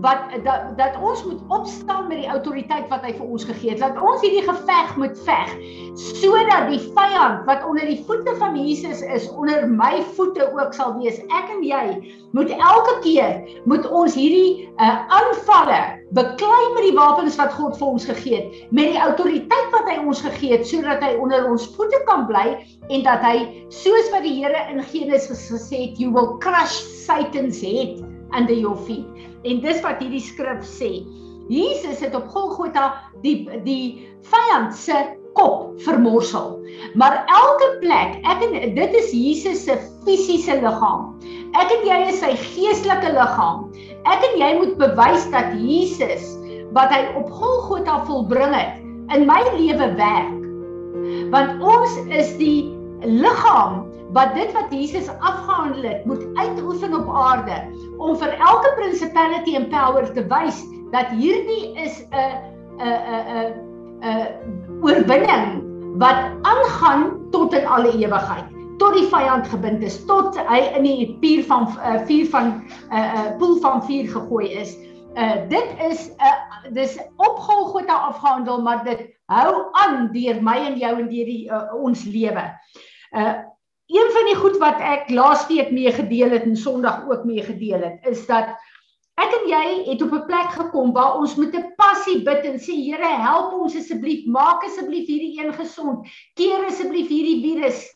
wat dat dat ons moet opstaan met die autoriteit wat hy vir ons gegee het. Dat ons hierdie geveg moet veg sodat die vyand wat onder die voete van Jesus is, onder my voete ook sal wees. Ek en jy moet elke keer moet ons hierdie uh, aanvalle beklei met die wapens wat God vir ons gegee het, met die autoriteit wat hy ons gegee het sodat hy onder ons voete kan bly en dat hy soos wat die Here in Genesis gesê het, you will crush Satan's head under your feet. En dis wat hierdie skrif sê. Jesus het op Golgotha die die vyand se kop vermorsel. Maar elke plek, ek en dit is Jesus se fisiese liggaam. Ek en jy is sy geestelike liggaam. Ek en jy moet bewys dat Jesus wat hy op Golgotha volbring het in my lewe werk. Want ons is die liggaam wat dit wat Jesus afgehandel het moet uitoefen op aarde om vir elke principality and power te wys dat hierdie is 'n 'n 'n 'n oorwinning wat aangaan tot in alle ewigheid tot die vyand gebind is tot hy in die vuur van vuur van 'n uh, uh, poel van vuur gegooi is. Uh, dit is 'n uh, dis op Golgotha afgehandel maar dit hou aan deur my en jou en deur die uh, ons lewe. Uh, een van die goed wat ek laasweek mee gedeel het en Sondag ook mee gedeel het, is dat ek en jy het op 'n plek gekom waar ons met 'n passie bid en sê Here, help ons asseblief, maak asseblief hierdie een gesond. Keer asseblief hierdie virus.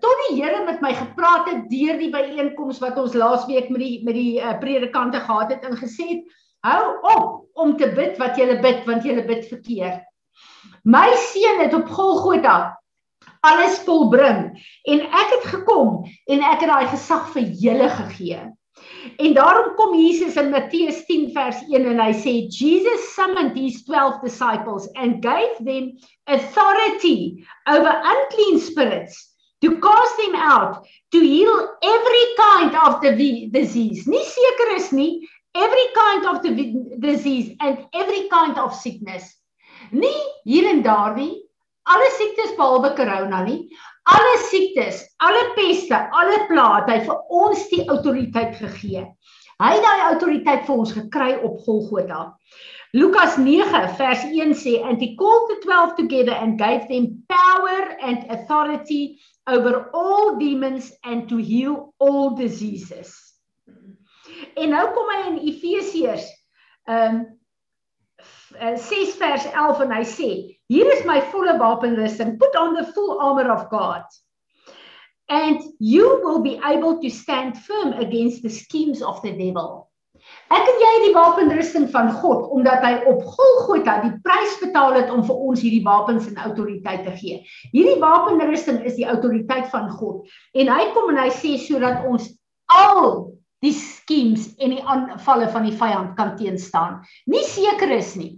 Tot die Here met my gepraat het deur die byeenkoms wat ons laasweek met die met die uh, predikante gehad het en gesê het, hou op om te bid wat jy bid want jy bid verkeerd. My seun het op Golgotha alles volbring en ek het gekom en ek het daai gesag vir julle gegee. En daarom kom Jesus in Matteus 10 vers 1 en hy sê Jesus summoned these 12 disciples and gave them authority over unclean spirits to cast them out to heal every kind of the disease. Nie seker is nie every kind of the disease and every kind of sickness. Nie hier en daar nie, alle siektes behalwe corona nie. Alle siektes, alle peste, alle plaae, hy vir ons die autoriteit gegee. Hy het daai autoriteit vir ons gekry op Golgotha. Lukas 9 vers 1 sê and he called the 12 together and gave them power and authority over all demons and to heal all diseases. En nou kom hy in Efesiërs ehm um, 6 vers 11 en hy sê Hier is my volle wapenrusting. Put on the full armor of God. And you will be able to stand firm against the schemes of the devil. Ek en jy het die wapenrusting van God omdat hy op Golgotha die prys betaal het om vir ons hierdie wapens en autoriteit te gee. Hierdie wapenrusting is die autoriteit van God en hy kom en hy sê sodat ons al die schemes en die aanvalle van die vyand kan teenstaan. Nie seker is nie.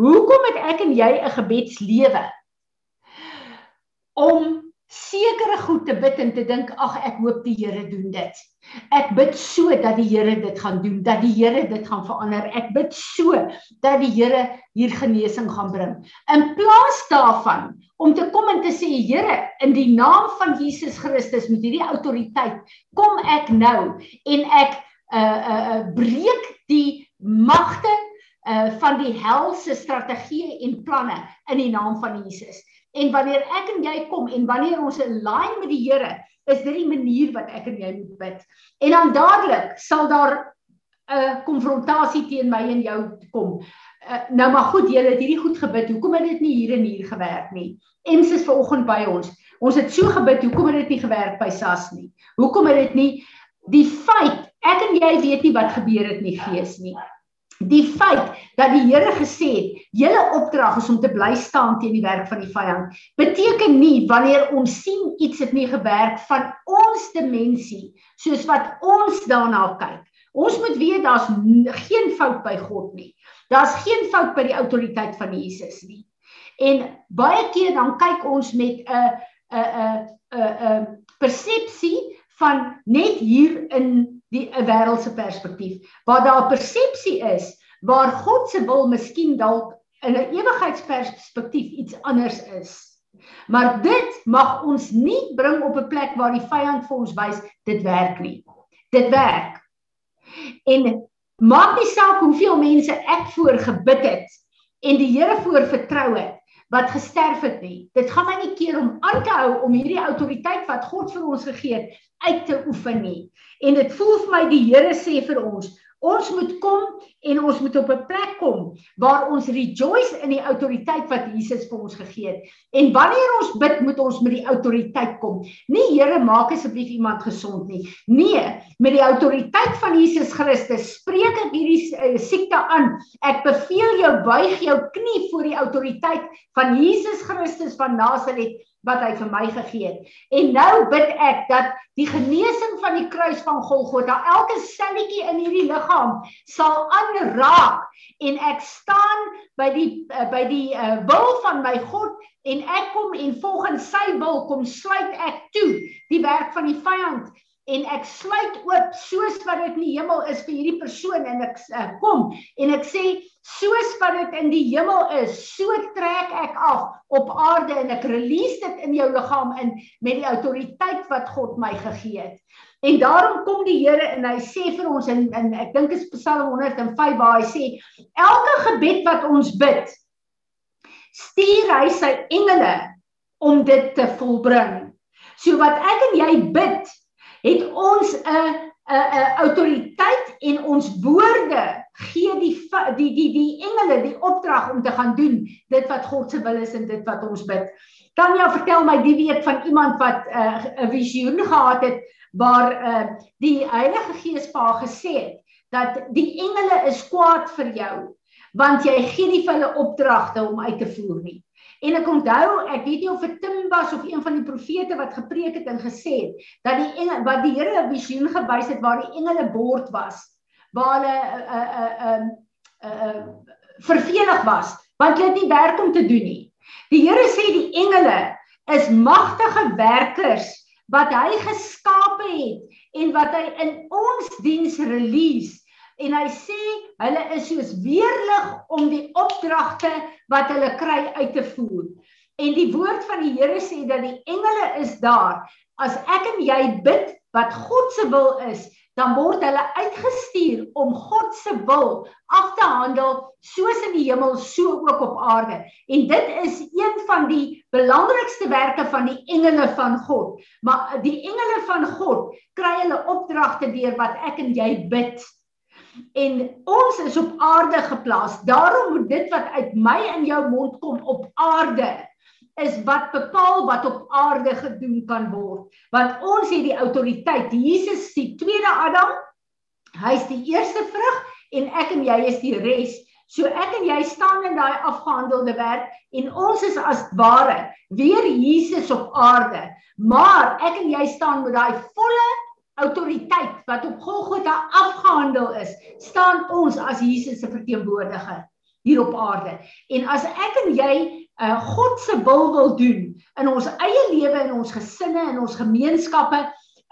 Hoekom het ek en jy 'n gebedslewe? Om sekere goed te bid en te dink ag ek hoop die Here doen dit. Ek bid so dat die Here dit gaan doen, dat die Here dit gaan verander. Ek bid so dat die Here hier genesing gaan bring. In plaas daarvan om te kom en te sê Here, in die naam van Jesus Christus met hierdie autoriteit, kom ek nou en ek uh uh breek die magte uh van die helse strategieë en planne in die naam van Jesus. En wanneer ek en jy kom en wanneer ons align met die Here, is dit die manier wat ek en jy moet bid. En dan dadelik sal daar 'n uh, konfrontasie teen my en jou kom. Uh, nou maar goed, julle het hierdie goed gebid. Hoekom het dit nie hier en hier gewerk nie? Ems is vanoggend by ons. Ons het so gebid, hoekom het dit nie gewerk by SAS nie? Hoekom het dit nie die feit ek en jy weet nie wat gebeur het nie gees nie. Die feit dat die Here gesê het, julle opdrag is om te bly staan teen die werk van die vyand, beteken nie wanneer ons sien iets het nie gewerk van ons dimensie, soos wat ons daarna kyk. Ons moet weet daar's geen fout by God nie. Daar's geen fout by die autoriteit van Jesus nie. En baie keer dan kyk ons met 'n 'n 'n 'n persepsie van net hier in die 'n wêreldse perspektief waar daar 'n persepsie is waar God se wil miskien dalk in 'n ewigheidsperspektief iets anders is. Maar dit mag ons nie bring op 'n plek waar die vyand vir ons wys dit werk nie. Dit werk. En maak nie saak hoeveel mense ek voor gebid het en die Here voor vertrou het wat gesterf het nie. Dit gaan my nie keer om aan te hou om hierdie autoriteit wat God vir ons gegee het uit te oefen nie. En dit voel vir my die Here sê vir ons, Ons moet kom en ons moet op 'n plek kom waar ons rejoice in die autoriteit wat Jesus vir ons gegee het. En wanneer ons bid, moet ons met die autoriteit kom. Nie Here, maak asseblief iemand gesond nie. Nee, met die autoriteit van Jesus Christus spreek ek hierdie uh, siekte aan. Ek beveel jou buig jou knie voor die autoriteit van Jesus Christus van Nasaret wat hy vir my gegee het. En nou bid ek dat die genesing van die kruis van Golgotha elke selletjie in hierdie liggaam sal aanraak en ek staan by die uh, by die uh, wil van my God en ek kom en volgens sy wil kom sluit ek toe die werk van die vyand en ek sluit oop soos wat dit in die hemel is vir hierdie persoon en ek uh, kom en ek sê soos wat dit in die hemel is, so trek ek af op aarde en ek release dit in jou liggaam in met die autoriteit wat God my gegee het. En daarom kom die Here en hy sê vir ons in, in ek dink is Psalm 105 waar hy sê elke gebed wat ons bid stuur hy sy engele om dit te volbring. So wat ek en jy bid, het ons 'n 'n 'n autoriteit en ons woorde gee die die die die engele die opdrag om te gaan doen dit wat God se wil is en dit wat ons bid. Tanya vertel my die week van iemand wat 'n uh, visioen gehad het waar uh, die Heilige Gees pa gesê het dat die engele is kwaad vir jou want jy gee nie vir hulle opdragte om uit te voer nie. En ek onthou, ek weet nie of dit Tim was of een van die profete wat gepreek het en gesê het dat die engele wat die Here 'n visioen gewys het waar die engele bord was, waar hulle 'n uh, 'n uh, 'n uh, uh, vervelig was, want hulle het nie werk om te doen nie. Die Here sê die engele is magtige werkers wat hy geskape het en wat hy in ons diens release en hy sê hulle is soos weerlig om die opdragte wat hulle kry uit te voer. En die woord van die Here sê dat die engele is daar. As ek en jy bid wat God se wil is, dan word hulle uitgestuur om God se wil af te handel soos in die hemel so ook op aarde. En dit is een van die belangrikste werke van die engele van God. Maar die engele van God kry hulle opdragte deur wat ek en jy bid en ons is op aarde geplaas. Daarom moet dit wat uit my in jou mond kom op aarde is wat bepaal wat op aarde gedoen kan word. Want ons het die autoriteit. Jesus is die tweede Adam. Hy is die eerste vrug en ek en jy is die res. So ek en jy staan in daai afgehandelde werk en ons is as ware weer Jesus op aarde. Maar ek en jy staan met daai volle autoriteit wat op Golgotha afgehandel is, staan ons as Jesus se verteenwoordiger hier op aarde. En as ek en jy uh, God se wil wil doen in ons eie lewe en ons gesinne en ons gemeenskappe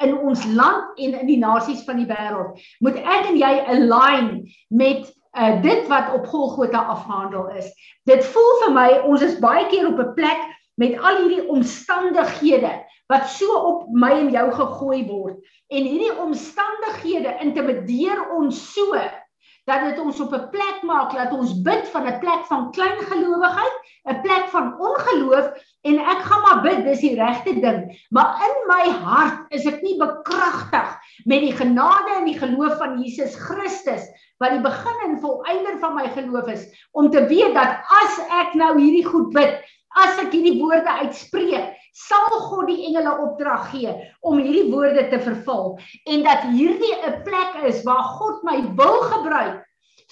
in ons land en in die nasies van die wêreld, moet ek en jy align met uh, dit wat op Golgotha afgehandel is. Dit voel vir my ons is baie keer op 'n plek met al hierdie omstandighede wat so op my en jou gegooi word en hierdie omstandighede intimideer ons so dat dit ons op 'n plek maak dat ons bid van 'n plek van klein gelowigheid, 'n plek van ongeloof en ek gaan maar bid, dis die regte ding. Maar in my hart is ek nie bekragtig met die genade en die geloof van Jesus Christus wat die begin en volëinder van my geloof is om te weet dat as ek nou hierdie goed bid, as ek hierdie woorde uitspreek, sal God die engele opdrag gee om hierdie woorde te vervul en dat hierdie 'n plek is waar God my wil gebruik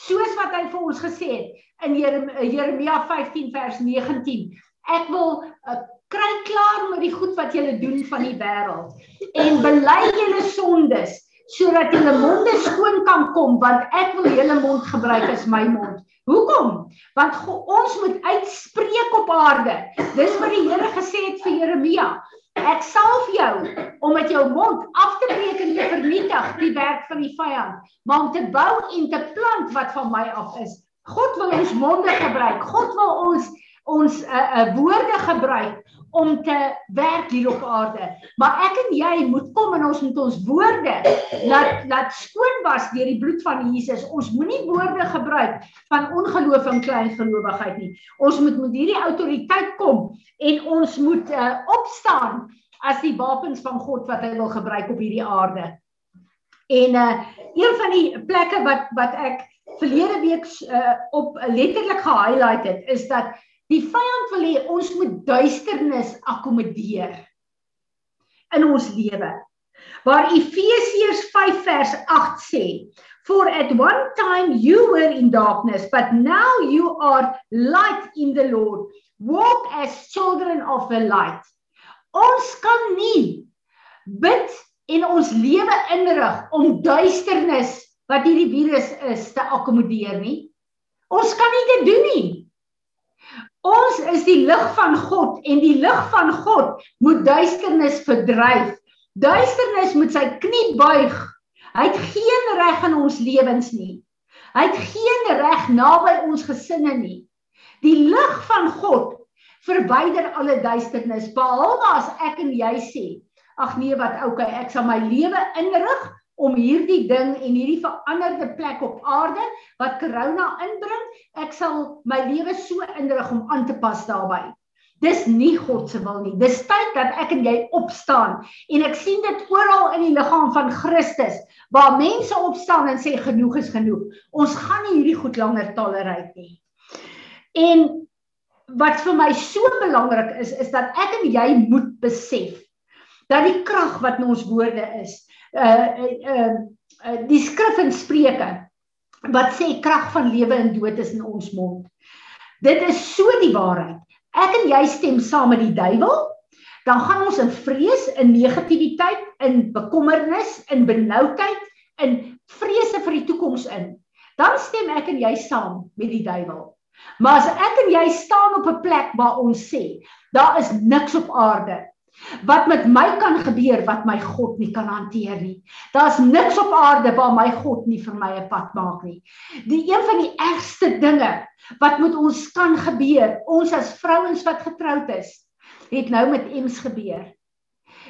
soos wat hy vir ons gesê het in Jeremia 15 vers 19 ek wil uh, kry klaar met die goed wat julle doen van die wêreld en bely julle sondes sodat julle monde skoon kan kom want ek wil julle mond gebruik as my mond Hoekom? Want ons moet uitspreek op aarde. Dis wat die Here gesê het vir Jeremia. Ek salf jou om met jou mond af te breek en te vernietig die werk van die vyand, maar om te bou en te plant wat van my af is God wil ons monde gebruik. God wil ons ons 'n uh, uh, woorde gebruik om te werk hier op aarde. Maar ek en jy moet kom en ons moet ons woorde laat laat skoon was deur die bloed van Jesus. Ons moenie woorde gebruik van ongeloof en kleingelowigheid nie. Ons moet met hierdie autoriteit kom en ons moet uh, opstaan as die wapens van God wat hy wil gebruik op hierdie aarde. En uh een van die plekke wat wat ek verlede week uh, op letterlik gehighlight het is dat Die vyand wil hê ons moet duisternis akkommodeer in ons lewe. Waar Efesiërs 5 vers 8 sê, For at one time you were in darkness, but now you are light in the Lord. Walk as children of the light. Ons kan nie bid en ons lewe inrig om duisternis wat hierdie virus is te akkommodeer nie. Ons kan nie dit doen nie. Ons is die lig van God en die lig van God moet duisternis verdryf. Duisternis moet sy knie buig. Hy het geen reg in ons lewens nie. Hy het geen reg naby ons gesinne nie. Die lig van God verwyder alle duisternis behalwe as ek en jy sê, ag nee wat okay, ek sal my lewe inrig om hierdie ding en hierdie veranderde plek op aarde wat corona inbring, ek sal my lewe so inrig om aan te pas daarbey. Dis nie God se wil nie. Dis tyd dat ek en jy opstaan en ek sien dit oral in die liggaam van Christus waar mense opstaan en sê genoeg is genoeg. Ons gaan nie hierdie goed langer tolereer nie. En wat vir my so belangrik is is dat ek en jy moet besef dat die krag wat in ons woorde is uh uh uh die skrif in Spreuke wat sê krag van lewe en dood is in ons mond. Dit is so die waarheid. Ek en jy stem saam met die duiwel, dan gaan ons in vrees, in negativiteit, in bekommernis, in benoudheid, in vrese vir die toekoms in. Dan stem ek en jy saam met die duiwel. Maar as ek en jy staan op 'n plek waar ons sê, daar is niks op aarde wat met my kan gebeur wat my God nie kan hanteer nie. Daar's niks op aarde waar my God nie vir my 'n pad maak nie. Die een van die ergste dinge wat met ons kan gebeur, ons as vrouens wat getroud is, het nou met Ems gebeur.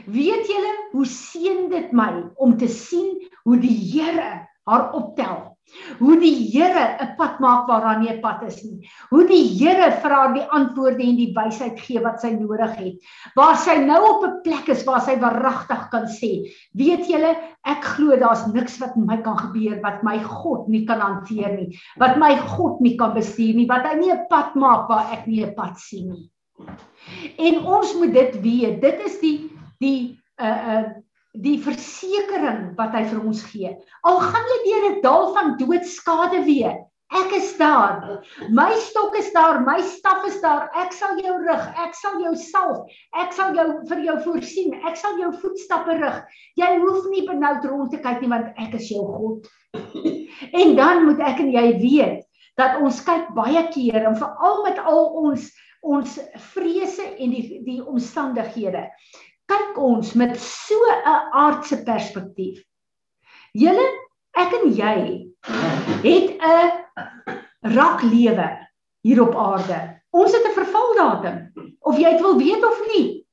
Weet julle hoe seën dit my om te sien hoe die Here haar optel Hoe die Here 'n pad maak waar daar nie 'n pad is nie. Hoe die Here vir haar die antwoorde en die wysheid gee wat sy nodig het. Waar sy nou op 'n plek is waar sy waaragtig kan sê, weet julle, ek glo daar's niks wat met my kan gebeur wat my God nie kan hanteer nie, wat my God nie kan bestuur nie, wat hy nie 'n pad maak waar ek nie 'n pad sien nie. En ons moet dit weet. Dit is die die uh uh die versekering wat hy vir ons gee. Al gaan jy deur 'n dal van doodskade weer, ek is daar. My stok is daar, my staf is daar. Ek sal jou rig, ek sal jou salf, ek sal jou vir jou voorsien, ek sal jou voetstappe rig. Jy hoef nie benoud rond te kyk nie want ek is jou God. En dan moet ek en jy weet dat ons kyk baie keer en veral met al ons ons vrese en die die omstandighede kyk ons met so 'n aardse perspektief. Julle, ek en jy het 'n rak lewe hier op aarde. Ons het 'n vervaldatum of jy dit wil weet of nie.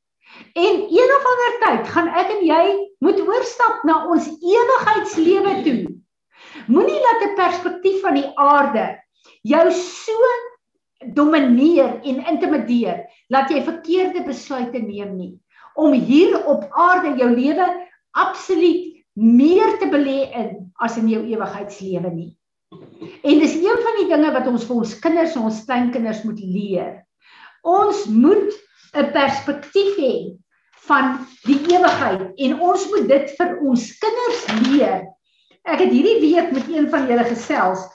En een of ander tyd gaan ek en jy moet oorstap na ons ewigheidslewe toe. Moenie laat 'n perspektief van die aarde jou so domineer en intimideer dat jy verkeerde besluite neem nie om hier op aarde jou lewe absoluut meer te belê in as in jou ewigheidslewe nie. En dis een van die dinge wat ons vir ons kinders en ons kleinkinders moet leer. Ons moet 'n perspektief hê van die ewigheid en ons moet dit vir ons kinders leer. Ek het hierdie week met een van julle gesels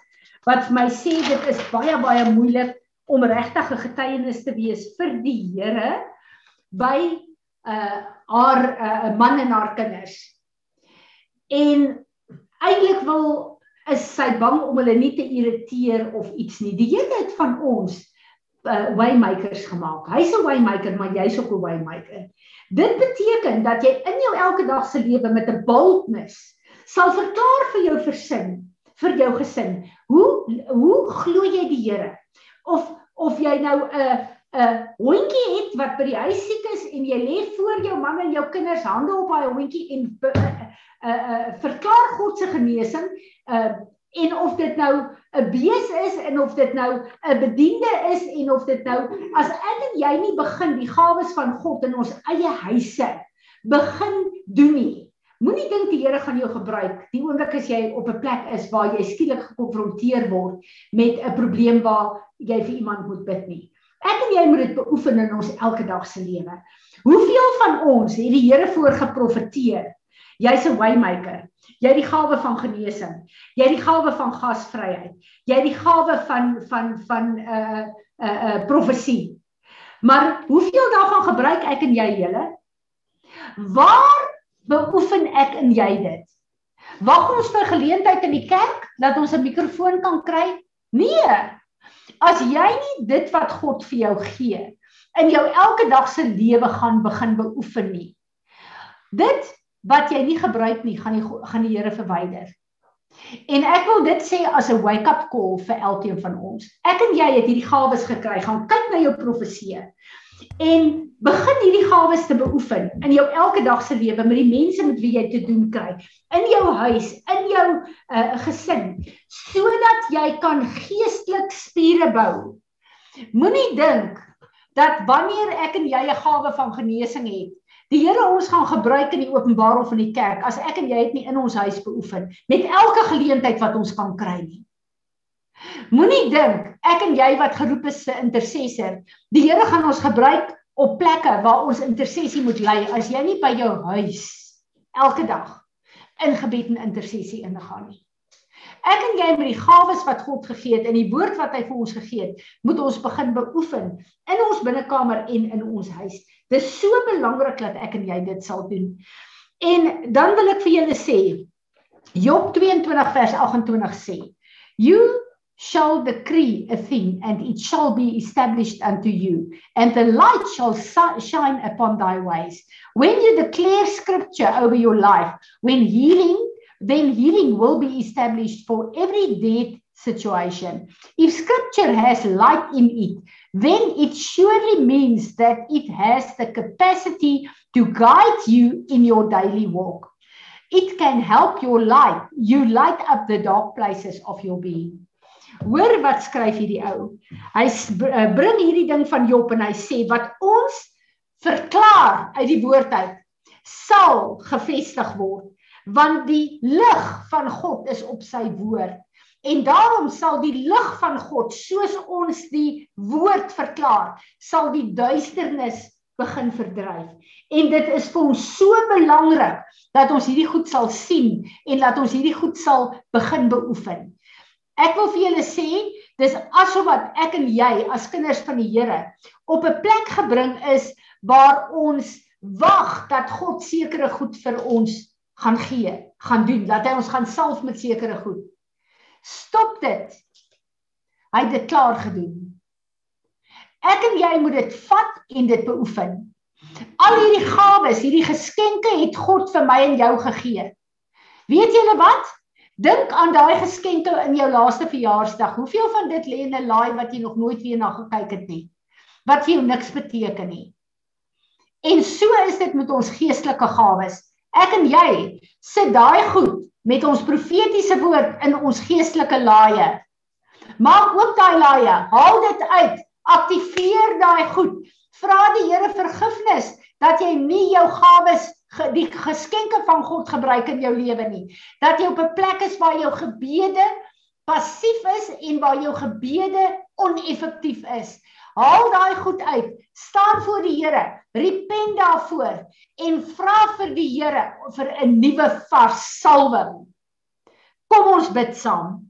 wat vir my sê dit is baie baie moeilik om regtig 'n getuienis te wees vir die Here by uh haar 'n uh, man en haar kinders. En eintlik wil is sy bang om hulle nie te irriteer of iets nie. Die Here het van ons uh waymakers gemaak. Hy's 'n waymaker, maar jy's ook 'n waymaker. Dit beteken dat jy in jou elke dag se lewe met 'n boldness sal verklaar vir jou versin vir jou gesin. Hoe hoe glo jy die Here? Of of jy nou 'n uh, 'n hondjie het wat by die huis siek is en jy lê voor jou man en jou kinders hande op daai hondjie en uh, uh, uh, verklaar God se genesing uh, en of dit nou 'n bees is en of dit nou 'n bediende is en of dit nou as ek en jy nie begin die gawes van God in ons eie huise begin doen nie Moenie dink die Here gaan jou gebruik die oomblik as jy op 'n plek is waar jy skielik gekonfronteer word met 'n probleem waar jy vir iemand moet bid nie. Ek en jy moet dit beoefen in ons elke dag se lewe. Hoeveel van ons het die Here voorgeprofeteer? Jy's 'n waymaker. Jy het die gawe van genesing. Jy het die gawe van gasvryheid. Jy het die gawe van van van 'n uh, 'n uh, uh, profesie. Maar hoeveel daarvan gebruik ek en jy julle? Waar beoefen ek en jy dit? Wag ons vir geleentheid in die kerk dat ons 'n mikrofoon kan kry? Nee. As jy nie dit wat God vir jou gee in jou elke dag se lewe gaan begin beoefen nie. Dit wat jy nie gebruik nie, gaan die gaan die Here verwyder. En ek wil dit sê as 'n wake-up call vir elkeen van ons. Ek en jy het hierdie gawes gekry. Gaan kyk na jou profeseë en begin hierdie gawes te beoefen in jou elke dag se lewe met die mense met wie jy te doen kry. In jou huis in jou uh, gesin. Sodat jy kan geestelik spiere bou. Moenie dink dat wanneer ek en jy 'n gawe van genesing het die Here ons gaan gebruik in die openbaar of in die kerk as ek en jy dit nie in ons huis beoefen met elke geleentheid wat ons kan kry nie Moenie dink ek en jy wat geroep is se intercessor, die Here gaan ons gebruik op plekke waar ons intersessie moet lei as jy nie by jou huis elke dag in gebed en intersessie ingaan nie. Ek en jy met die gawes wat God gegee het en die woord wat hy vir ons gegee het, moet ons begin beoefen in ons binnekamer en in ons huis. Dis so belangrik dat ek en jy dit sal doen. En dan wil ek vir julle sê Job 22 vers 28 sê: You shall decree a thing, and it shall be established unto you, and the light shall shine upon thy ways. When you declare scripture over your life, when healing, then healing will be established for every dead situation. If scripture has light in it, then it surely means that it has the capacity to guide you in your daily walk. It can help your light, you light up the dark places of your being. Hoor wat skryf hierdie ou. Hy eh, bring hierdie ding van Job en hy sê wat ons verklaar uit die woord uit sal gevestig word want die lig van God is op sy woord. En daarom sal die lig van God soos ons die woord verklaar sal die duisternis begin verdryf. En dit is vir ons so belangrik dat ons hierdie goed sal sien en dat ons hierdie goed sal begin beoefen Ek wil vir julle sê, dis asof wat ek en jy as kinders van die Here op 'n plek gebring is waar ons wag dat God sekere goed vir ons gaan gee, gaan doen, dat hy ons gaan salf met sekere goed. Stop dit. Hy het dit klaar gedoen. Ek en jy moet dit vat en dit beoefen. Al hierdie gawes, hierdie geskenke het God vir my en jou gegee. Weet julle wat? Dink aan daai geskenke in jou laaste verjaarsdag. Hoeveel van dit lê in 'n laai wat jy nog nooit weer na gekyk het nie? Wat vir jou niks beteken nie. En so is dit met ons geestelike gawes. Ek en jy sit daai goed met ons profetiese woord in ons geestelike laaie. Maak oop daai laaie, haal dit uit, aktiveer daai goed. Vra die Here vergifnis dat jy nie jou gawes die geskenke van God gebruik in jou lewe nie. Dat jy op 'n plek is waar jou gebede passief is en waar jou gebede oneffektief is. Haal daai goed uit. Staan voor die Here, repent daarvoor en vra vir die Here vir 'n nuwe vars salwing. Kom ons bid saam.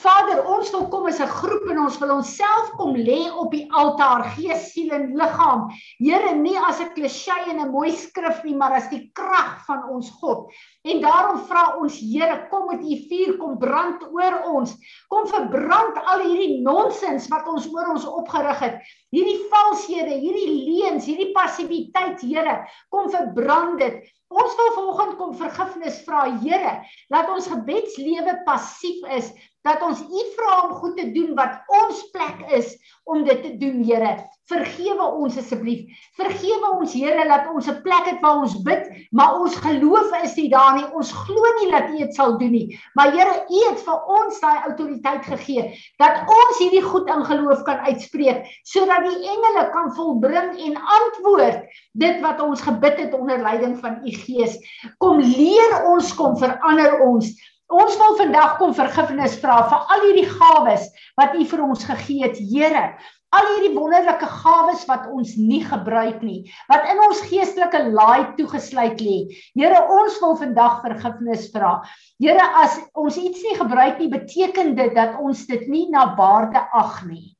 Vader, ons wil kom as 'n groep en ons wil onsself kom lê op die altaar, gees, siel en liggaam. Here, nie as 'n klisjé en 'n mooi skrif nie, maar as die krag van ons God. En daarom vra ons Here, kom met u vuur kom brand oor ons. Kom verbrand al hierdie nonsens wat ons oor ons opgerig het Hierdie valshede, hierdie leuns, hierdie passiwiteit, Here, kom verbrand dit. Ons wil vanoggend kom vergifnis vra, Here, laat ons gebedslewe passief is, dat ons U vra om goed te doen wat ons plek is om dit te doen, Here. Vergewe ons asseblief. Vergewe ons, Here, dat ons 'n plek het waar ons bid, maar ons geloof is nie daar nie. Ons glo nie dat U dit sal doen nie. Maar Here, U het vir ons daai autoriteit gegee dat ons hierdie goed in geloof kan uitspreek sodat die engele kan volbring en antwoord dit wat ons gebid het onder leiding van U Gees. Kom leer ons, kom verander ons. Ons wil vandag kom vergifnis vra vir al hierdie gawes wat U vir ons gegee het, Here. Al hierdie wonderlike gawes wat ons nie gebruik nie, wat in ons geestelike laai toegesluit lê. Here, ons wil vandag vergifnis vra. Here, as ons iets nie gebruik nie, beteken dit dat ons dit nie na waarde ag nie.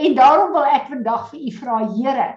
En daarom wil ek vandag vir u vra, Here,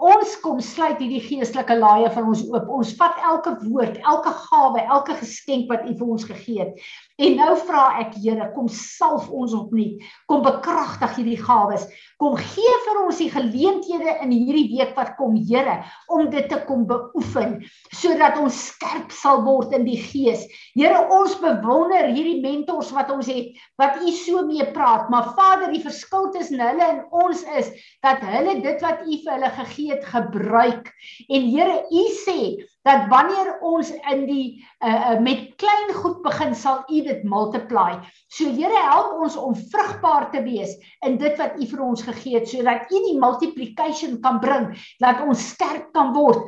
Ons kom sluit hierdie geestelike laaie van ons oop. Ons vat elke woord, elke gawe, elke geskenk wat U vir ons gegee het. En nou vra ek Here, kom salf ons opnuut. Kom bekragtig hierdie gawes. Kom gee vir ons die geleenthede in hierdie week wat kom, Here, om dit te kom beoefen sodat ons skerp sal word in die gees. Here, ons bewonder hierdie mentors wat ons het, wat U so mee praat, maar Vader, die verskil tussen hulle en ons is dat hulle dit wat U vir hulle gegee het, gebruik. En Here, U sê dat wanneer ons in die uh, met klein goed begin sal U dit multiply. So Here help ons om vrugbaar te wees in dit wat U vir ons gegee het sodat U die multiplication kan bring, dat ons sterk kan word.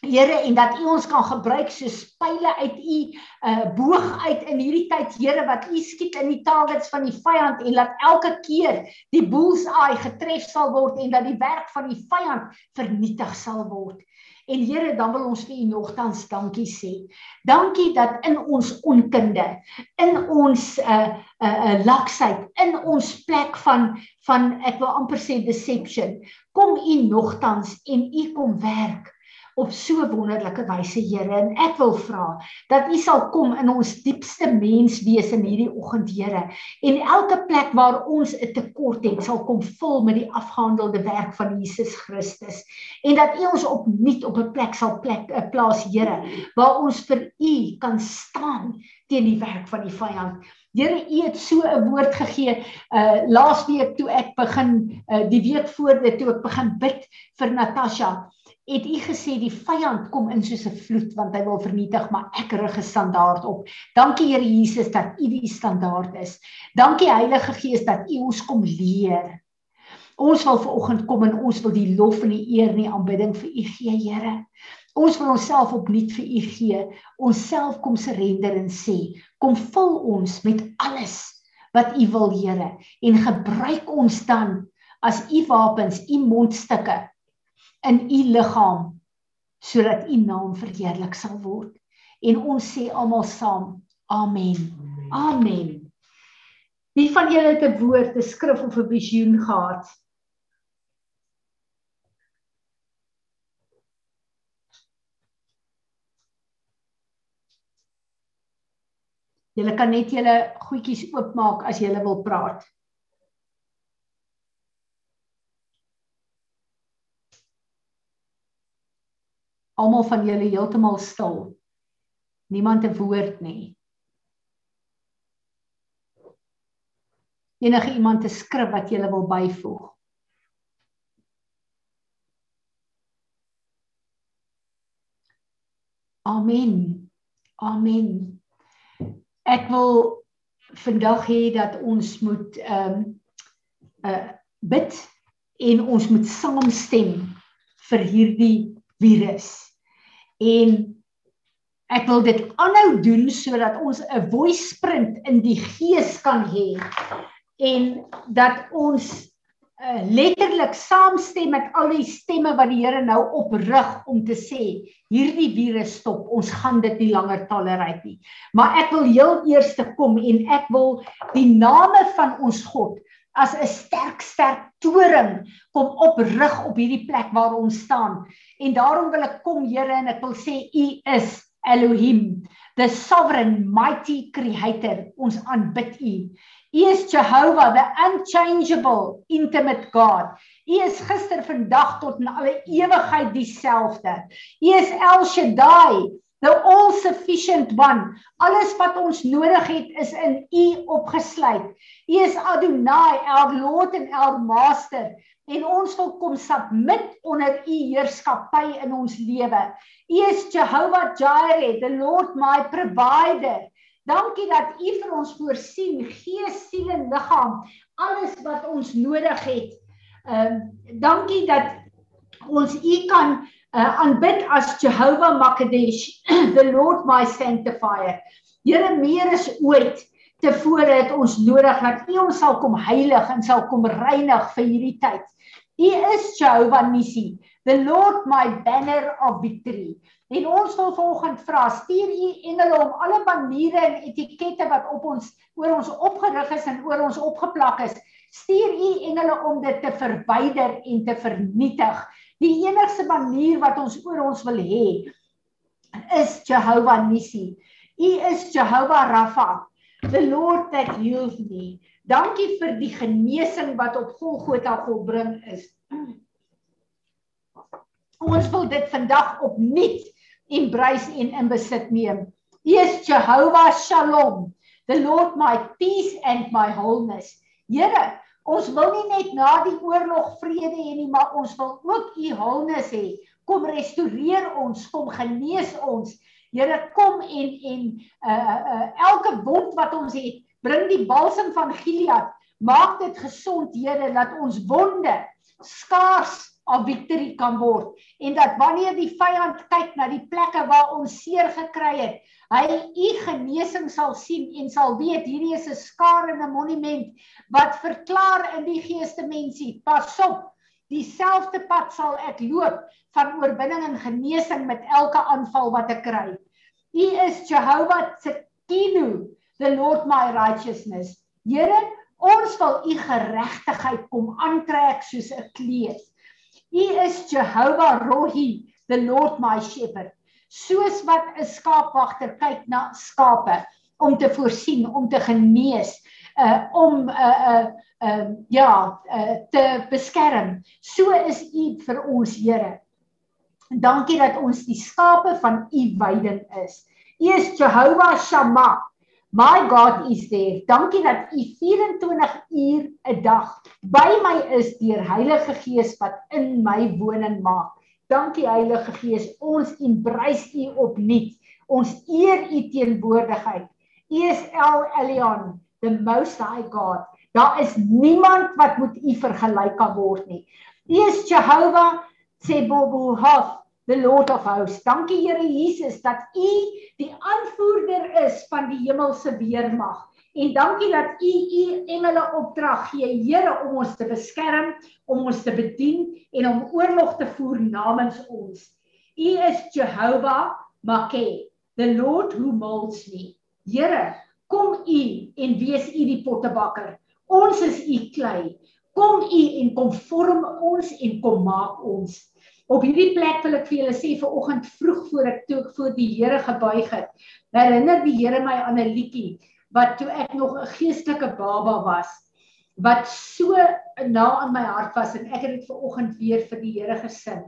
Here en dat U ons kan gebruik soos pile uit U uh, boog uit in hierdie tyd Here wat U skiet in die targets van die vyand en laat elke keer die bullseye getref sal word en dat die werk van die vyand vernietig sal word. En Here, dan wil ons vir U nogtans dankie sê. Dankie dat in ons onkunde, in ons uh uh, uh laksheid, in ons plek van van ek wil amper sê deception, kom U nogtans en U kom werk op so wonderlike wyse Here en ek wil vra dat U sal kom in ons diepste menswees in hierdie oggend Here en elke plek waar ons 'n tekort het sal kom vul met die afgehandelde werk van Jesus Christus. En dat U ons opnuut op 'n plek sal plek 'n eh, plaas Here waar ons vir U kan staan teen die werk van die vyand. Here U het so 'n woord gegee uh laasweek toe ek begin uh, die week voor dit toe ek begin bid vir Natasha het u gesê die vyand kom in soos 'n vloed want hy wil vernietig maar ek rig 'n standaard op. Dankie Here Jesus dat u die standaard is. Dankie Heilige Gees dat u ons kom leer. Ons wil vanoggend kom en ons wil die lof en die eer en die aanbidding vir u gee Here. Ons wil onsself opnuut vir u gee. Ons self kom surrender en sê, kom vul ons met alles wat u wil Here en gebruik ons dan as u wapens, u mondstukke in u liggaam sodat u naam verheerlik sal word. En ons sê almal saam: Amen. Amen. Wie van julle het 'n woord, 'n skrif of 'n visioen gehad? Julle kan net julle goedjies oopmaak as julle wil praat. Almal van julle heeltemal stil. Niemand 'n woord nie. Enige iemand te skrif wat jy wil byvoeg. Amen. Amen. Ek wil vandag hê dat ons moet ehm um, uh bid en ons moet saamstem vir hierdie virus en ek wil dit aanhou doen sodat ons 'n voice sprint in die gees kan hê en dat ons uh, letterlik saamstem met al die stemme wat die Here nou oprig om te sê hierdie virus stop ons gaan dit nie langer tolereer nie. Maar ek wil heel eers kom en ek wil die name van ons God as 'n sterk sterk toring kom oprig op hierdie plek waar ons staan. En daarom wil ek kom Here en ek wil sê U is Elohim, the sovereign mighty creator. Ons aanbid U. U is Jehovah, the unchangeable intimate God. U is gister, vandag tot in alle ewigheid dieselfde. U is El Shaddai, the all sufficient one. Alles wat ons nodig het is in U opgesluit. U is Adonai, our Lord and our Master en ons wil kom submit onder u heerskappy in ons lewe. U is Jehovah Jireh, the Lord my provider. Dankie dat u vir ons voorsien, gees, siel en liggaam, alles wat ons nodig het. Ehm uh, dankie dat ons u kan uh, aanbid as Jehovah Makadesh, the Lord my sanctifier. Here meer is ooit tevore het ons nodig dat U ons sal kom heilig en sal kom reinig vir hierdie tyd. U is Jehovah Nissi, the Lord my banner of victory. En ons wil vanoggend vra, stuur U engele om alle maniere en etikette wat op ons oor ons opgerig is en oor ons opgeplak is, stuur U engele om dit te verwyder en te vernietig. Die enigste manier wat ons oor ons wil hê is Jehovah Nissi. U is Jehovah Rapha, the Lord that heals me. Dankie vir die genesing wat op Golgotha volbring is. Ons wil dit vandag opnuut embrace en in besit neem. U is Jehovah Shalom, the Lord my peace and my wholeness. Here, ons wil nie net na die oorlog vrede hê nie, maar ons wil ook u wholeness hê. Kom restoreer ons, kom genees ons. Here kom en en uh uh elke wond wat ons het, bring die balsem van Gilead, maak dit gesond, Here, dat ons wonde skaars of victory kan word en dat wanneer die vyand kyk na die plekke waar ons seer gekry het, hy u genesing sal sien en sal weet hierdie is 'n skarende monument wat verklaar in die geestemensie, pas op, dieselfde pad sal ek loop van oorwinning en genesing met elke aanval wat ek kry. U is Jehovah Tsidkenu, the Lord my righteousness. Here, ons wil u geregtigheid kom aantrek soos 'n kleed. U is Jehovah Rohi, the Lord my shepherd. Soos wat 'n skaapwagter kyk na skape om te voorsien, om te genees, uh om uh uh uh ja, uh te beskerm. So is u vir ons Here. Dankie dat ons die skape van u weiding is. U is Jehovah Shammah. My God is there. Dankie dat u 24 uur 'n dag by my is deur Heilige Gees wat in my woning maak. Dankie Heilige Gees, ons embrace u opnuut. Ons eer u teenwoordigheid. U is El Elyon, the most high God. Daar is niemand wat met u vergelyk kan word nie. U is Jehovah Tsebobuhoth the Lord of hosts. Dankie Here Jesus dat U die aanvoerder is van die hemelse weermag. En dankie dat U U engele opdrag gee, Here, om ons te beskerm, om ons te bedien en om oorlog te voer namens ons. U is Jehovah Makeh, the Lord who molds me. Here, kom U en wees U die pottebakker. Ons is U klei. Kom U en kom vorm ons en kom maak ons. Op hierdie plek wil ek vir julle sê vir oggend vroeg voor ek toe voor die Here gebuig het. Herinner die Here my aan 'n liedjie wat toe ek nog 'n geestelike baba was wat so na aan my hart was en ek het dit ver oggend weer vir die Here gesing.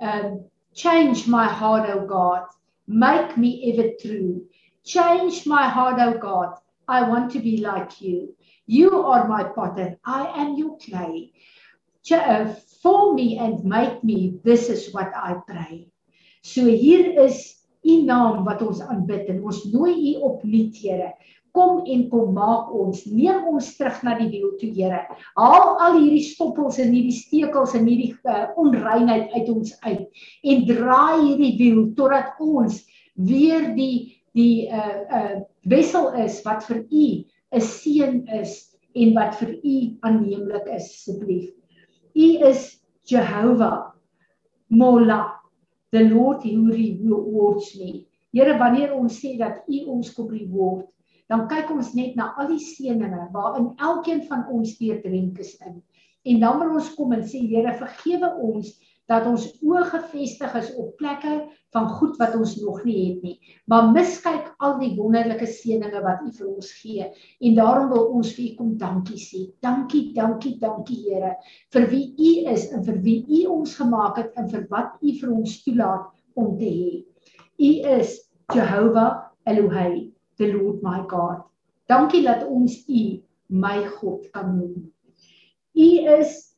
Um change my heart o God, make me ever true. Change my heart o God, I want to be like you. You are my potter, I am your clay. Uh, form me and make me this is what I pray. So hier is u naam wat ons aanbid en ons nooi u op nuut Here. Kom en kom maak ons, neem ons terug na die wiel toe Here. Haal al hierdie stoppels en hierdie stekels en hierdie uh, onreinheid uit ons uit en draai hierdie wiel totdat ons weer die die uh uh wissel is wat vir u 'n seën is en wat vir u aanneemlik is asseblief. U is Jehovah Mola, the Lord who rewards me. Here, wanneer ons sê dat U ons kom reward, dan kyk ons net na al die seëninge waarin elkeen van ons deurdrink is in. En dan wil ons kom en sê Here, vergewe ons dat ons oë gefestig is op plekke van goed wat ons nog nie het nie. Maar miskyk al die wonderlike seëninge wat U vir ons gee en daarom wil ons vir U kom dankie sê. Dankie, dankie, dankie Here vir wie U is en vir wie U ons gemaak het en vir wat U vir ons toelaat om te hê. U is Jehovah Elohei, the Lord my God. Dankie dat ons U my God kan noem. U is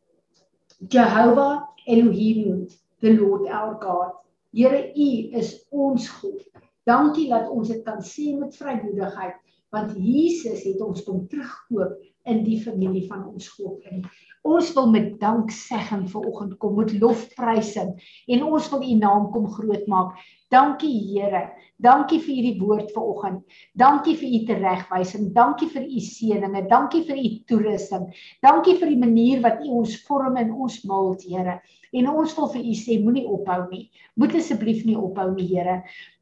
Jehovah Elohim, the Lord our God. Here U is ons God. Dankie dat ons dit kan sê met vrymoedigheid want Jesus het ons kom terugkoop in die familie van ons God in. Ons wil met danksegging vanoggend kom met lofprysing en ons wil U naam kom groot maak. Dankie Here. Dankie vir hierdie woord vanoggend. Dankie vir u teregwysing. Dankie vir u seëninge. Dankie vir u toerusting. Dankie vir die manier wat u ons vorm en ons mould, Here. En ons wil vir u sê moenie ophou nie. Moet asseblief nie ophou nie, Here.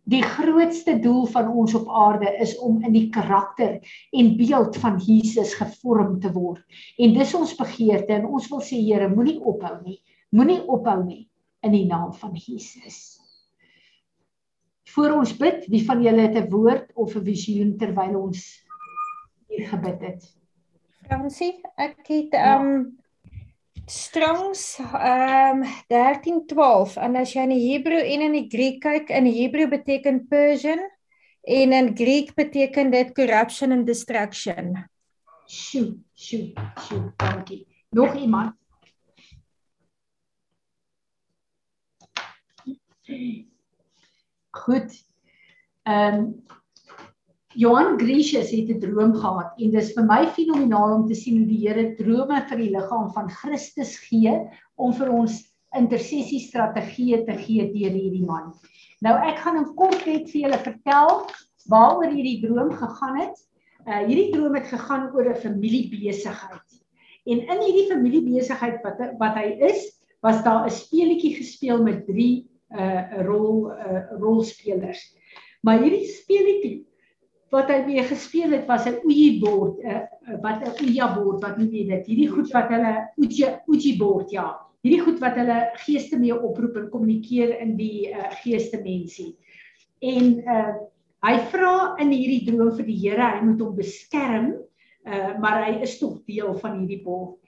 Die grootste doel van ons op aarde is om in die karakter en beeld van Jesus gevorm te word. En dis ons begeerte en ons wil sê Here, moenie ophou nie. Moenie ophou nie in die naam van Jesus. Voor ons bid, wie van julle het 'n woord of 'n visioen terwyl ons hier gebid het? Fransie, ek het ja. um Strongs um 13:12 en as jy in die Hebreë en in die Griek kyk, in die Hebreë beteken Persian en in Griek beteken dit corruption and destruction. Sjoe, sjoe, sjoe, dankie. Nog iemand? Goed. Ehm um, Johan Grecius het 'n droom gehad en dis vir my fenomenaal om te sien hoe die Here drome vir die liggaam van Christus gee om vir ons intersessie strategieë te gee deur hierdie man. Nou ek gaan in kort net vir julle vertel waaroor hierdie droom gegaan het. Uh hierdie droom het gegaan oor 'n familiebesigheid. En in hierdie familiebesigheid wat wat hy is, was daar 'n speletjie gespeel met 3 uh rol uh rolspelers. Maar hierdie speletjie wat hy mee gespeel het was 'n Ouija bord, 'n uh, wat 'n Ouija bord, wat noem jy dit? Hierdie goed wat hulle Ouija Ouija bord, ja. Hierdie goed wat hulle geeste mee oproep en kommunikeer in die uh geestemensie. En uh hy vra in hierdie droom vir die Here, hy moet hom beskerm, uh maar hy is tog deel van hierdie bord.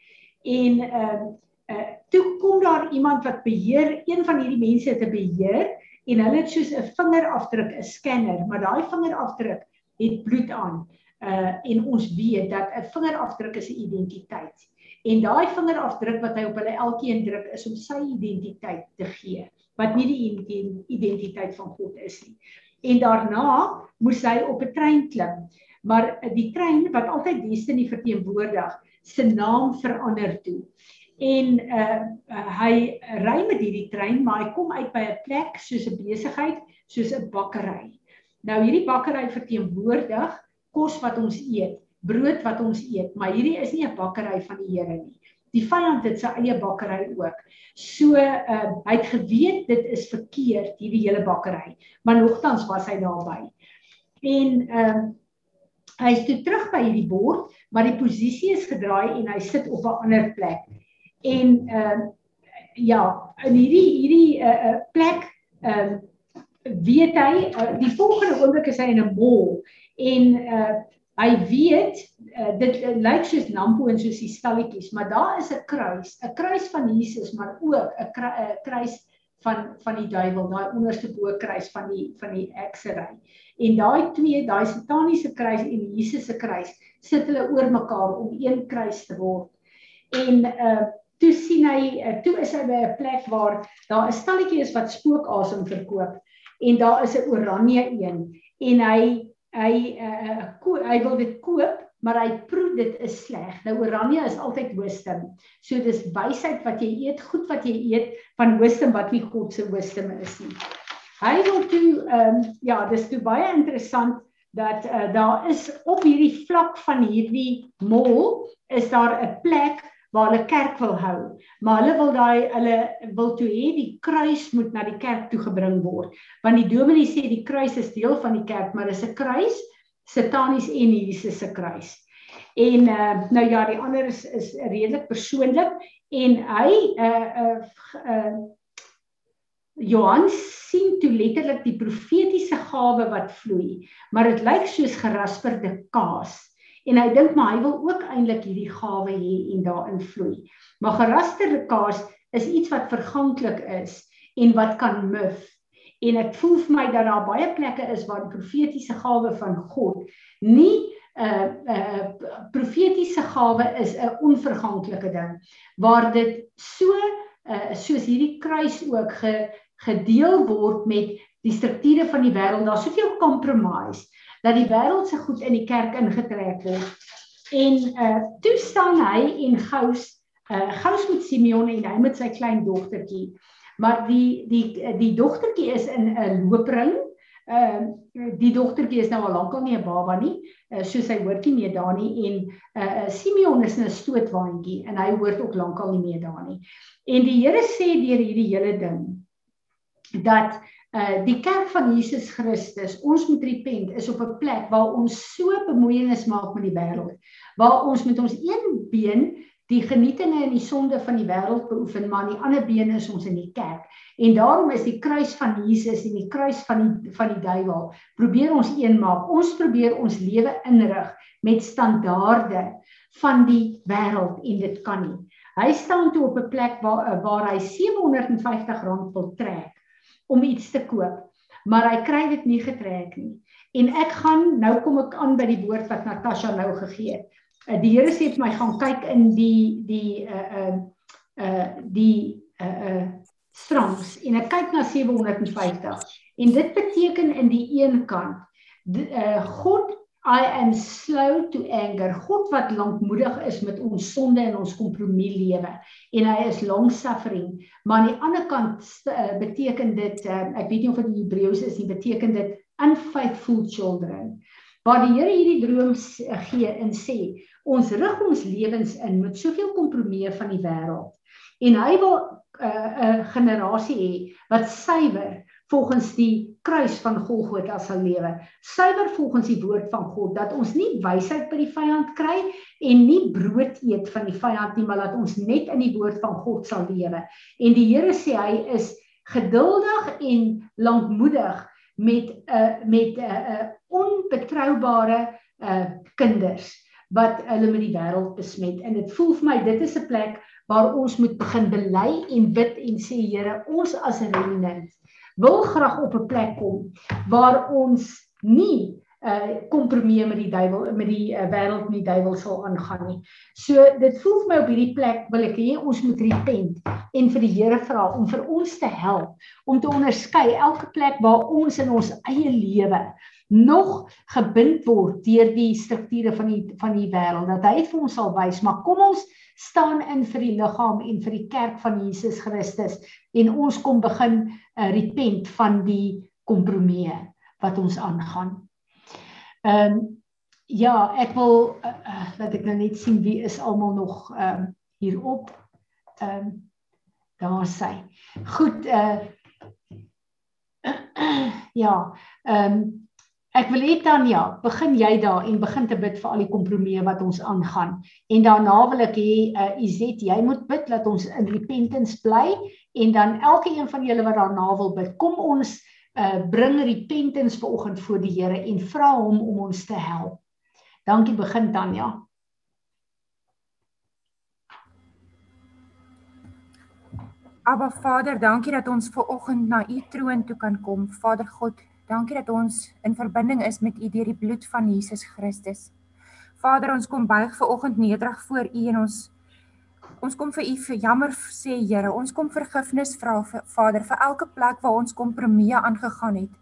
En uh uh toe kom daar iemand wat beheer een van hierdie mense te beheer en hulle het soos 'n vingerafdruk 'n scanner maar daai vingerafdruk het bloed aan. Uh en ons weet dat 'n vingerafdruk is 'n identiteit en daai vingerafdruk wat hy op hulle elkeen druk is om sy identiteit te gee wat nie die identiteit van God is nie. En daarna moes hy op 'n trein klim maar die trein wat altyd Destiny verteenwoordig se naam verander toe en uh, uh hy ry met hierdie trein maar hy kom uit by 'n plek soos 'n besigheid soos 'n bakkery. Nou hierdie bakkery verteenwoordig kos wat ons eet, brood wat ons eet, maar hierdie is nie 'n bakkery van die Here nie. Die vyand het sy eie bakkery ook. So uh hy het geweet dit is verkeerd hierdie hele bakkery, maar nogtans was hy daarby. En uh hy is toe terug by hierdie bord, maar die posisie is gedraai en hy sit op 'n ander plek en uh, ja, in hierdie hierdie uh, plek ehm uh, weet hy uh, die volgende oomblik is hy in 'n mall en uh hy weet uh, dit uh, lyk soos Nampo en soos die stalletjies, maar daar is 'n kruis, 'n kruis van Jesus, maar ook 'n kruis van van die duiwel, daai onderste bo kruis van die van die eksery. En daai twee, daai sataniese kruis en Jesus se kruis, sit hulle oor mekaar om een kruis te word. En uh toe sien hy eh, toe is hy by 'n plek waar daar 'n stalletjie is wat spookasem verkoop en daar is 'n oranje een en hy hy uh, ko hy wil dit koop maar hy proe dit is sleg. Nou oranje is altyd wisdom. So dis wysheid wat jy eet, goed wat jy eet van wisdom wat nie God se wisdom is nie. Hy wil toe ehm um, ja, dis toe baie interessant dat uh, daar is op hierdie vlak van hierdie mall is daar 'n plek waar hulle kerk wil hou. Maar hulle wil daai hulle wil toe hê die kruis moet na die kerk toe gebring word. Want die dominee sê die kruis is deel van die kerk, maar dis 'n kruis, satanies en Jesus se kruis. En uh, nou ja, die ander is is redelik persoonlik en hy uh uh, uh Johan sien toe letterlik die profetiese gawe wat vloei, maar dit lyk soos gerasperde kaas. En hy dink maar hy wil ook eintlik hierdie gawe hê en daarin vloei. Maar gerasperde kaas is iets wat verganklik is en wat kan muf. En ek voel vir my dat daar baie plekke is waar die profetiese gawe van God nie 'n uh, 'n uh, profetiese gawe is 'n onverganklike ding waar dit so uh, soos hierdie kruis ook ge, gedeel word met die strukture van die wêreld. Daar's soveel compromise dat die wêreld se goed in die kerk ingetrek word. En uh toe staan hy en Gous uh Gous met Simeon en hy met sy klein dogtertjie. Maar die die die dogtertjie is in 'n loopring. Ehm uh, die dogtertjie is nou al lankal nie 'n baba nie, uh, soos hy hoort nie meer daar nie en uh Simeon is 'n stootwaandjie en hy hoort ook lankal nie meer daar nie. En die Here sê deur hierdie hele ding dat uh die kerk van Jesus Christus, ons moet repent, is op 'n plek waar ons so bemoeienis maak met die wêreld, waar ons met ons een been die genietinge en die sonde van die wêreld beoefen, maar aan die ander been is ons in die kerk. En daarom is die kruis van Jesus en die kruis van die van die duiwel probeer ons een maak. Ons probeer ons lewe inrig met standaarde van die wêreld en dit kan nie. Hy staan toe op 'n plek waar waar hy 750 rand wil trek om iets te koop, maar hy kry dit nie getrek nie. En ek gaan nou kom ek aan by die woord wat Natasha nou gegee het. Uh, die Here sê vir my gaan kyk in die die uh uh uh die uh uh strangs en ek kyk na 750 en dit beteken in die een kant die, uh God I am slow to anger. God wat lankmoedig is met ons sonde en ons kompromie lewe en hy is long suffering. Maar aan die ander kant uh, beteken dit uh, ek weet nie of dit in Hebreëus is nie, beteken dit unfaithful children. Waar die Here hierdie droom uh, gee en sê, ons rig ons lewens in met soveel kompromie van die wêreld. En hy wil 'n uh, uh, generasie hê wat suiwer volgens die kruis van Golgotha sal lewe. Suiwer volgens die woord van God dat ons nie wysheid by die vyand kry en nie brood eet van die vyand nie, maar dat ons net in die woord van God sal lewe. En die Here sê hy is geduldig en lankmoedig met 'n uh, met 'n uh, uh, onbetroubare uh, kinders wat hulle met die wêreld besmet. En dit voel vir my dit is 'n plek waar ons moet begin bely en bid en sê Here, ons as 'n remnant wil graag op 'n plek kom waar ons nie uh kompromie met die duiwel met die uh, wêreld met die duiwel sal aangaan nie. So dit voel vir my op hierdie plek wil ek hê ons moet repent en vir die Here vra om vir ons te help om te onderskei elke plek waar ons in ons eie lewe nog gebind word deur die strukture van die van die wêreld dat hy vir ons sal wys maar kom ons staan in vir die liggaam en vir die kerk van Jesus Christus en ons kom begin uh, repent van die kompromie wat ons aangaan. Ehm um, ja, ek wil uh, laat ek nou net sien wie is almal nog ehm um, hierop. Ehm um, daar sê. Goed, uh ja, ehm um, Ek wil hê Tanya, begin jy daar en begin te bid vir al die kompromieë wat ons aangaan. En daarna wil ek hê uh, Izet, jy moet bid dat ons in repentance bly en dan elke een van julle wat daarna wil bid, kom ons uh, bring repentance vanoggend voor die Here en vra hom om ons te help. Dankie, begin Tanya. Aba Vader, dankie dat ons ver oggend na u troon toe kan kom. Vader God, Dankie dat ons in verbinding is met U deur die bloed van Jesus Christus. Vader, ons kom buig ver oggend nederig voor U en ons ons kom vir U vir jammer sê Here, ons kom vergifnis vra vir Vader vir elke plek waar ons kompromieë aangegaan het.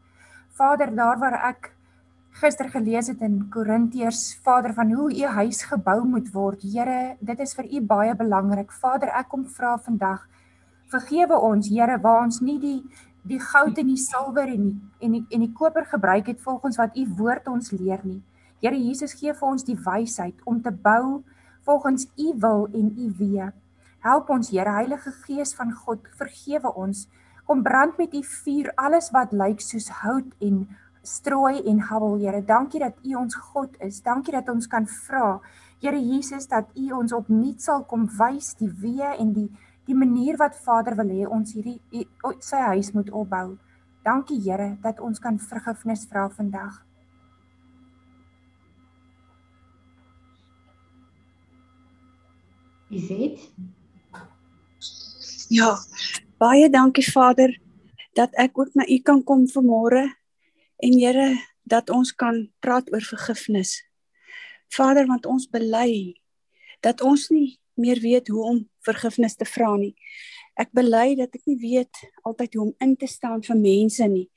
Vader, daar waar ek gister gelees het in Korintiërs, Vader, van hoe U huis gebou moet word. Here, dit is vir U baie belangrik. Vader, ek kom vra vandag vergewe ons Here waar ons nie die die goud en die silwer en die, en die, en die koper gebruik het volgens wat u woord ons leer nie. Here Jesus gee vir ons die wysheid om te bou volgens u wil en u weë. Help ons Here Heilige Gees van God, vergewe ons. Kom brand met u vuur alles wat lyk soos hout en strooi en habbel Here. Dankie dat u ons God is. Dankie dat ons kan vra Here Jesus dat u ons opnuut sal kom wys die weë en die die manier wat Vader wil hê ons hierdie sy huis moet opbou. Dankie Here dat ons kan vergifnis vra vandag. Iset? Ja, baie dankie Vader dat ek ook na U kan kom vanmôre en Here dat ons kan praat oor vergifnis. Vader, want ons bely dat ons nie meer weet hoe om vergifnis te vra nie. Ek bely dat ek nie weet altyd hoe om in te staan vir mense nie,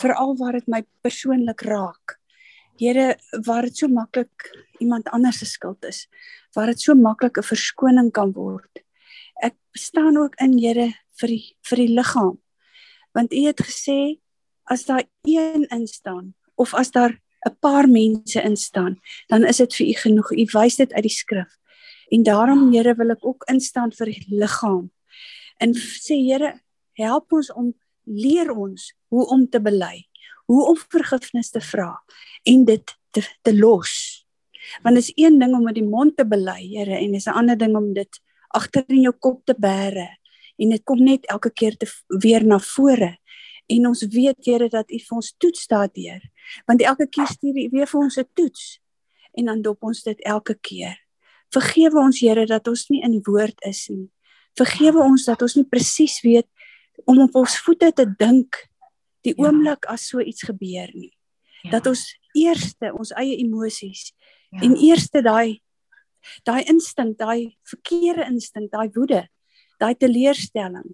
veral waar dit my persoonlik raak. Here, waar dit so maklik iemand anders se skuld is, waar dit so maklik 'n verskoning kan word. Ek staan ook in Here vir die vir die liggaam. Want U het gesê as daar een instaan of as daar 'n paar mense instaan, dan is dit vir U genoeg. U wys dit uit die skrif. En daarom Here wil ek ook instaan vir die liggaam. En sê Here, help ons om leer ons hoe om te bely, hoe om vergifnis te vra en dit te, te los. Want is een ding om met die mond te bely, Here, en dis 'n ander ding om dit agter in jou kop te bære en dit kom net elke keer te weer na vore. En ons weet Here dat U vir ons toets daardeur. Want elke keer stuur U weer vir ons 'n toets en dan dop ons dit elke keer. Vergewe ons Here dat ons nie in die woord is nie. Vergewe ons dat ons nie presies weet om op ons voete te dink die ja. oomblik as so iets gebeur nie. Ja. Dat ons eerste ons eie emosies ja. en eerste daai daai instink, daai verkeerde instink, daai woede, daai teleurstelling,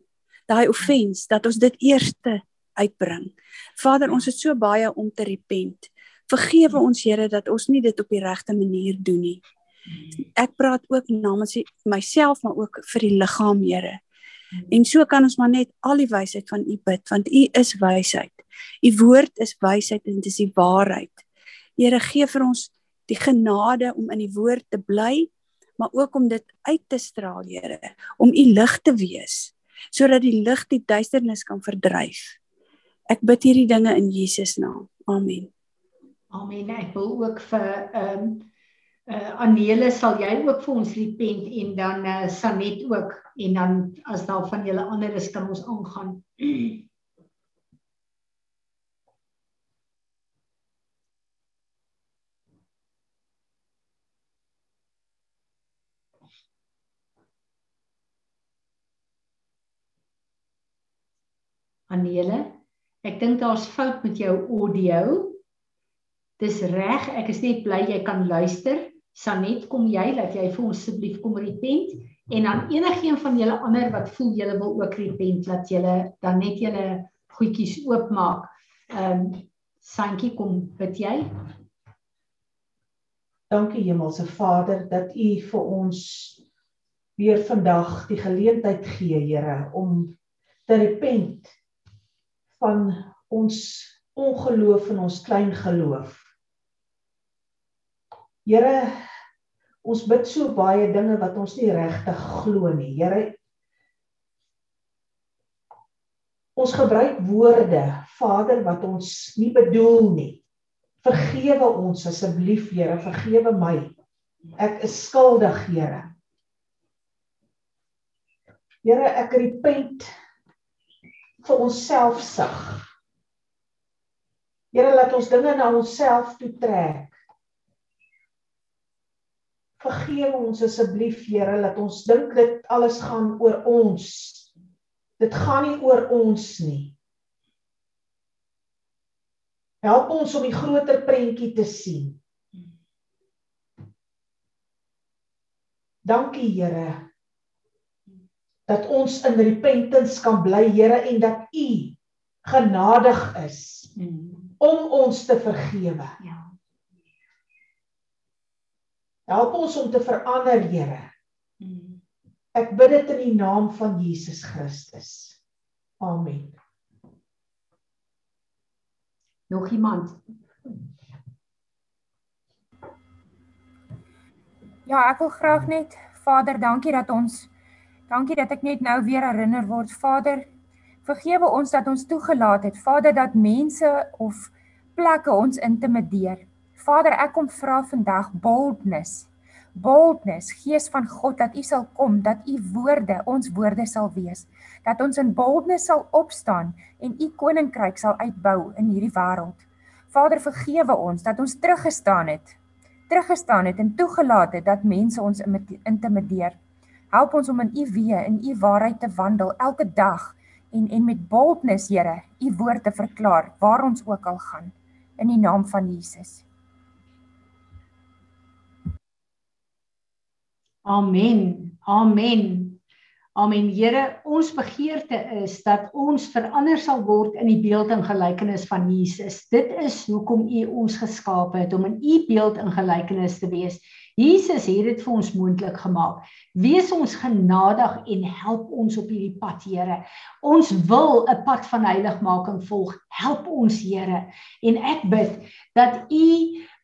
daai offense dat ons dit eerste uitbring. Vader, ons het so baie om te repent. Vergewe ons Here dat ons nie dit op die regte manier doen nie. Ek praat ook namens myself maar ook vir die liggaam, Here. En so kan ons maar net al die wysheid van U bid want U is wysheid. U woord is wysheid en dit is die waarheid. Here gee vir ons die genade om in die woord te bly, maar ook om dit uit te straal, Here, om U lig te wees sodat die lig die duisternis kan verdryf. Ek bid hierdie dinge in Jesus naam. Amen. Amen. Ek wil ook vir ehm um, uh Anele sal jy ook vir ons repent en dan uh Sanet ook en dan as daar van julle ander is kan ons aangaan. Anele, ek dink daar's fout met jou audio. Dis reg, ek is net bly jy kan luister. Sanet, kom jy dat jy vir ons asseblief kom repent en dan enigiemand van julle ander wat voel julle wil ook repent dat julle dan net julle goedjies oopmaak. Ehm um, Sankie kom bid jy? Dankie Hemelse Vader dat U vir ons weer vandag die geleentheid gee, Here, om te repent van ons ongeloof en ons klein geloof. Here, ons bid so baie dinge wat ons nie regtig glo nie. Here, ons gebruik woorde, Vader, wat ons nie bedoel nie. Vergewe ons asseblief, Here, vergewe my. Ek is skuldig, Here. Here, ek repent vir onsself sag. Here, laat ons dinge na onsself toe trek. Vergewe ons asseblief, Here, dat ons dink dit alles gaan oor ons. Dit gaan nie oor ons nie. Help ons om die groter prentjie te sien. Dankie, Here, dat ons in repentance kan bly, Here, en dat U genadig is hmm. om ons te vergewe. Ja. Help ons om te verander, Here. Hmm. Ek bid dit in die naam van Jesus Christus. Amen. Nog iemand? Ja, ek wil graag net Vader, dankie dat ons dankie dat ek net nou weer herinner word, Vader, vergewe ons dat ons toegelaat het, Vader, dat mense of plekke ons intimideer. Vader, ek kom vra vandag boldness. boldness, Gees van God, dat U sal kom, dat U woorde ons woorde sal wees, dat ons in boldness sal opstaan en U koninkryk sal uitbou in hierdie wêreld. Vader, vergewe ons dat ons teruggestaan het, teruggestaan het en toegelaat het dat mense ons intimideer. Help ons om in U weë, in U waarheid te wandel elke dag en en met boldness, Here, U woord te verklaar waar ons ook al gaan in die naam van Jesus. Amen. Amen. Amen. Here, ons begeerte is dat ons verander sal word in die beeld en gelykenis van Jesus. Dit is hoekom U ons geskaap het om in U beeld en gelykenis te wees. Jesus het dit vir ons moontlik gemaak. Wees ons genadig en help ons op hierdie pad, Here. Ons wil 'n pad van heiligmaking volg. Help ons, Here. En ek bid dat U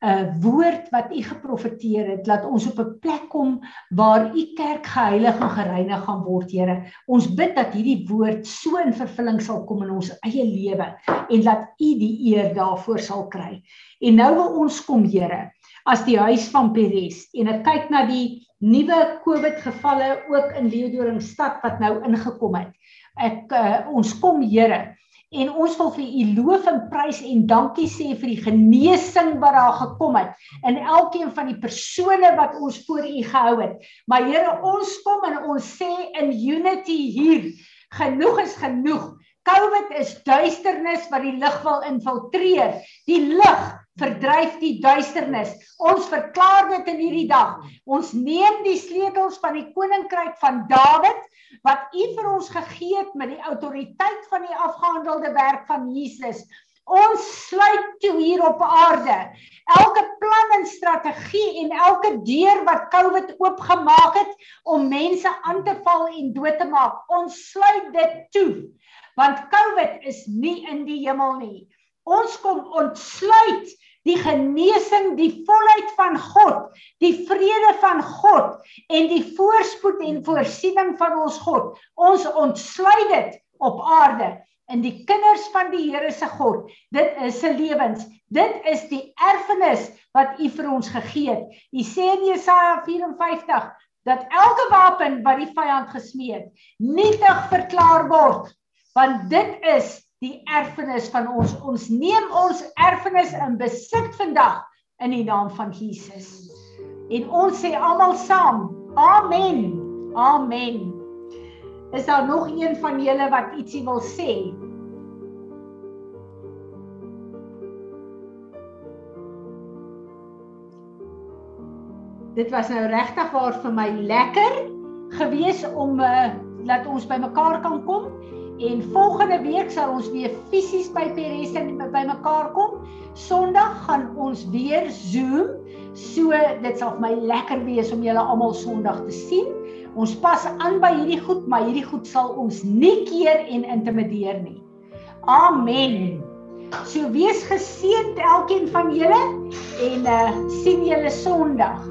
'n woord wat u geprofeteer het, laat ons op 'n plek kom waar u kerk geheilig en gereinig gaan word, Here. Ons bid dat hierdie woord so in vervulling sal kom in ons eie lewe en dat u die eer daarvoor sal kry. En nou wil ons kom, Here, as die huis van Peres en ek kyk na die nuwe COVID gevalle ook in Leeudoringstad wat nou ingekom het. Ek uh, ons kom, Here, en ons wil vir u loof en prys en dankie sê vir die genesing wat daar gekom het in elkeen van die persone wat ons voor u gehou het. Maar Here, ons kom en ons sê in unity hier, genoeg is genoeg. COVID is duisternis wat die lig wil infiltreer. Die lig verdryf die duisternis. Ons verklaar dit in hierdie dag. Ons neem die sleutels van die koninkryk van Dawid wat U vir ons gegee het met die autoriteit van die afgehandelde werk van Jesus. Ons sluit toe hier op aarde. Elke plan en strategie en elke deur wat COVID oopgemaak het om mense aan te val en dood te maak, ons sluit dit toe. Want COVID is nie in die hemel nie. Ons kom ontsluit die genesing, die volheid van God, die vrede van God en die voorspoed en voorsiening van ons God. Ons ontsluit dit op aarde in die kinders van die Here se God. Dit is se lewens. Dit is die erfenis wat U vir ons gegee het. U sê in Jesaja 54 dat elke wapen wat die vyand gesmee het, nietig verklaar word, want dit is die erfenis van ons. Ons neem ons erfenis in besit vandag in die naam van Jesus. En ons sê almal saam: Amen. Amen. Is daar nog een van julle wat ietsie wil sê? Dit was nou regtig waar vir my lekker gewees om uh, laat ons bymekaar kan kom En volgende week sal ons weer fisies by Peres en by mekaar kom. Sondag gaan ons weer Zoom. So dit sal vir my lekker wees om julle almal Sondag te sien. Ons pas aan by hierdie goed, maar hierdie goed sal ons nie keer en intimideer nie. Amen. So wees geseënd elkeen van julle en uh sien julle Sondag.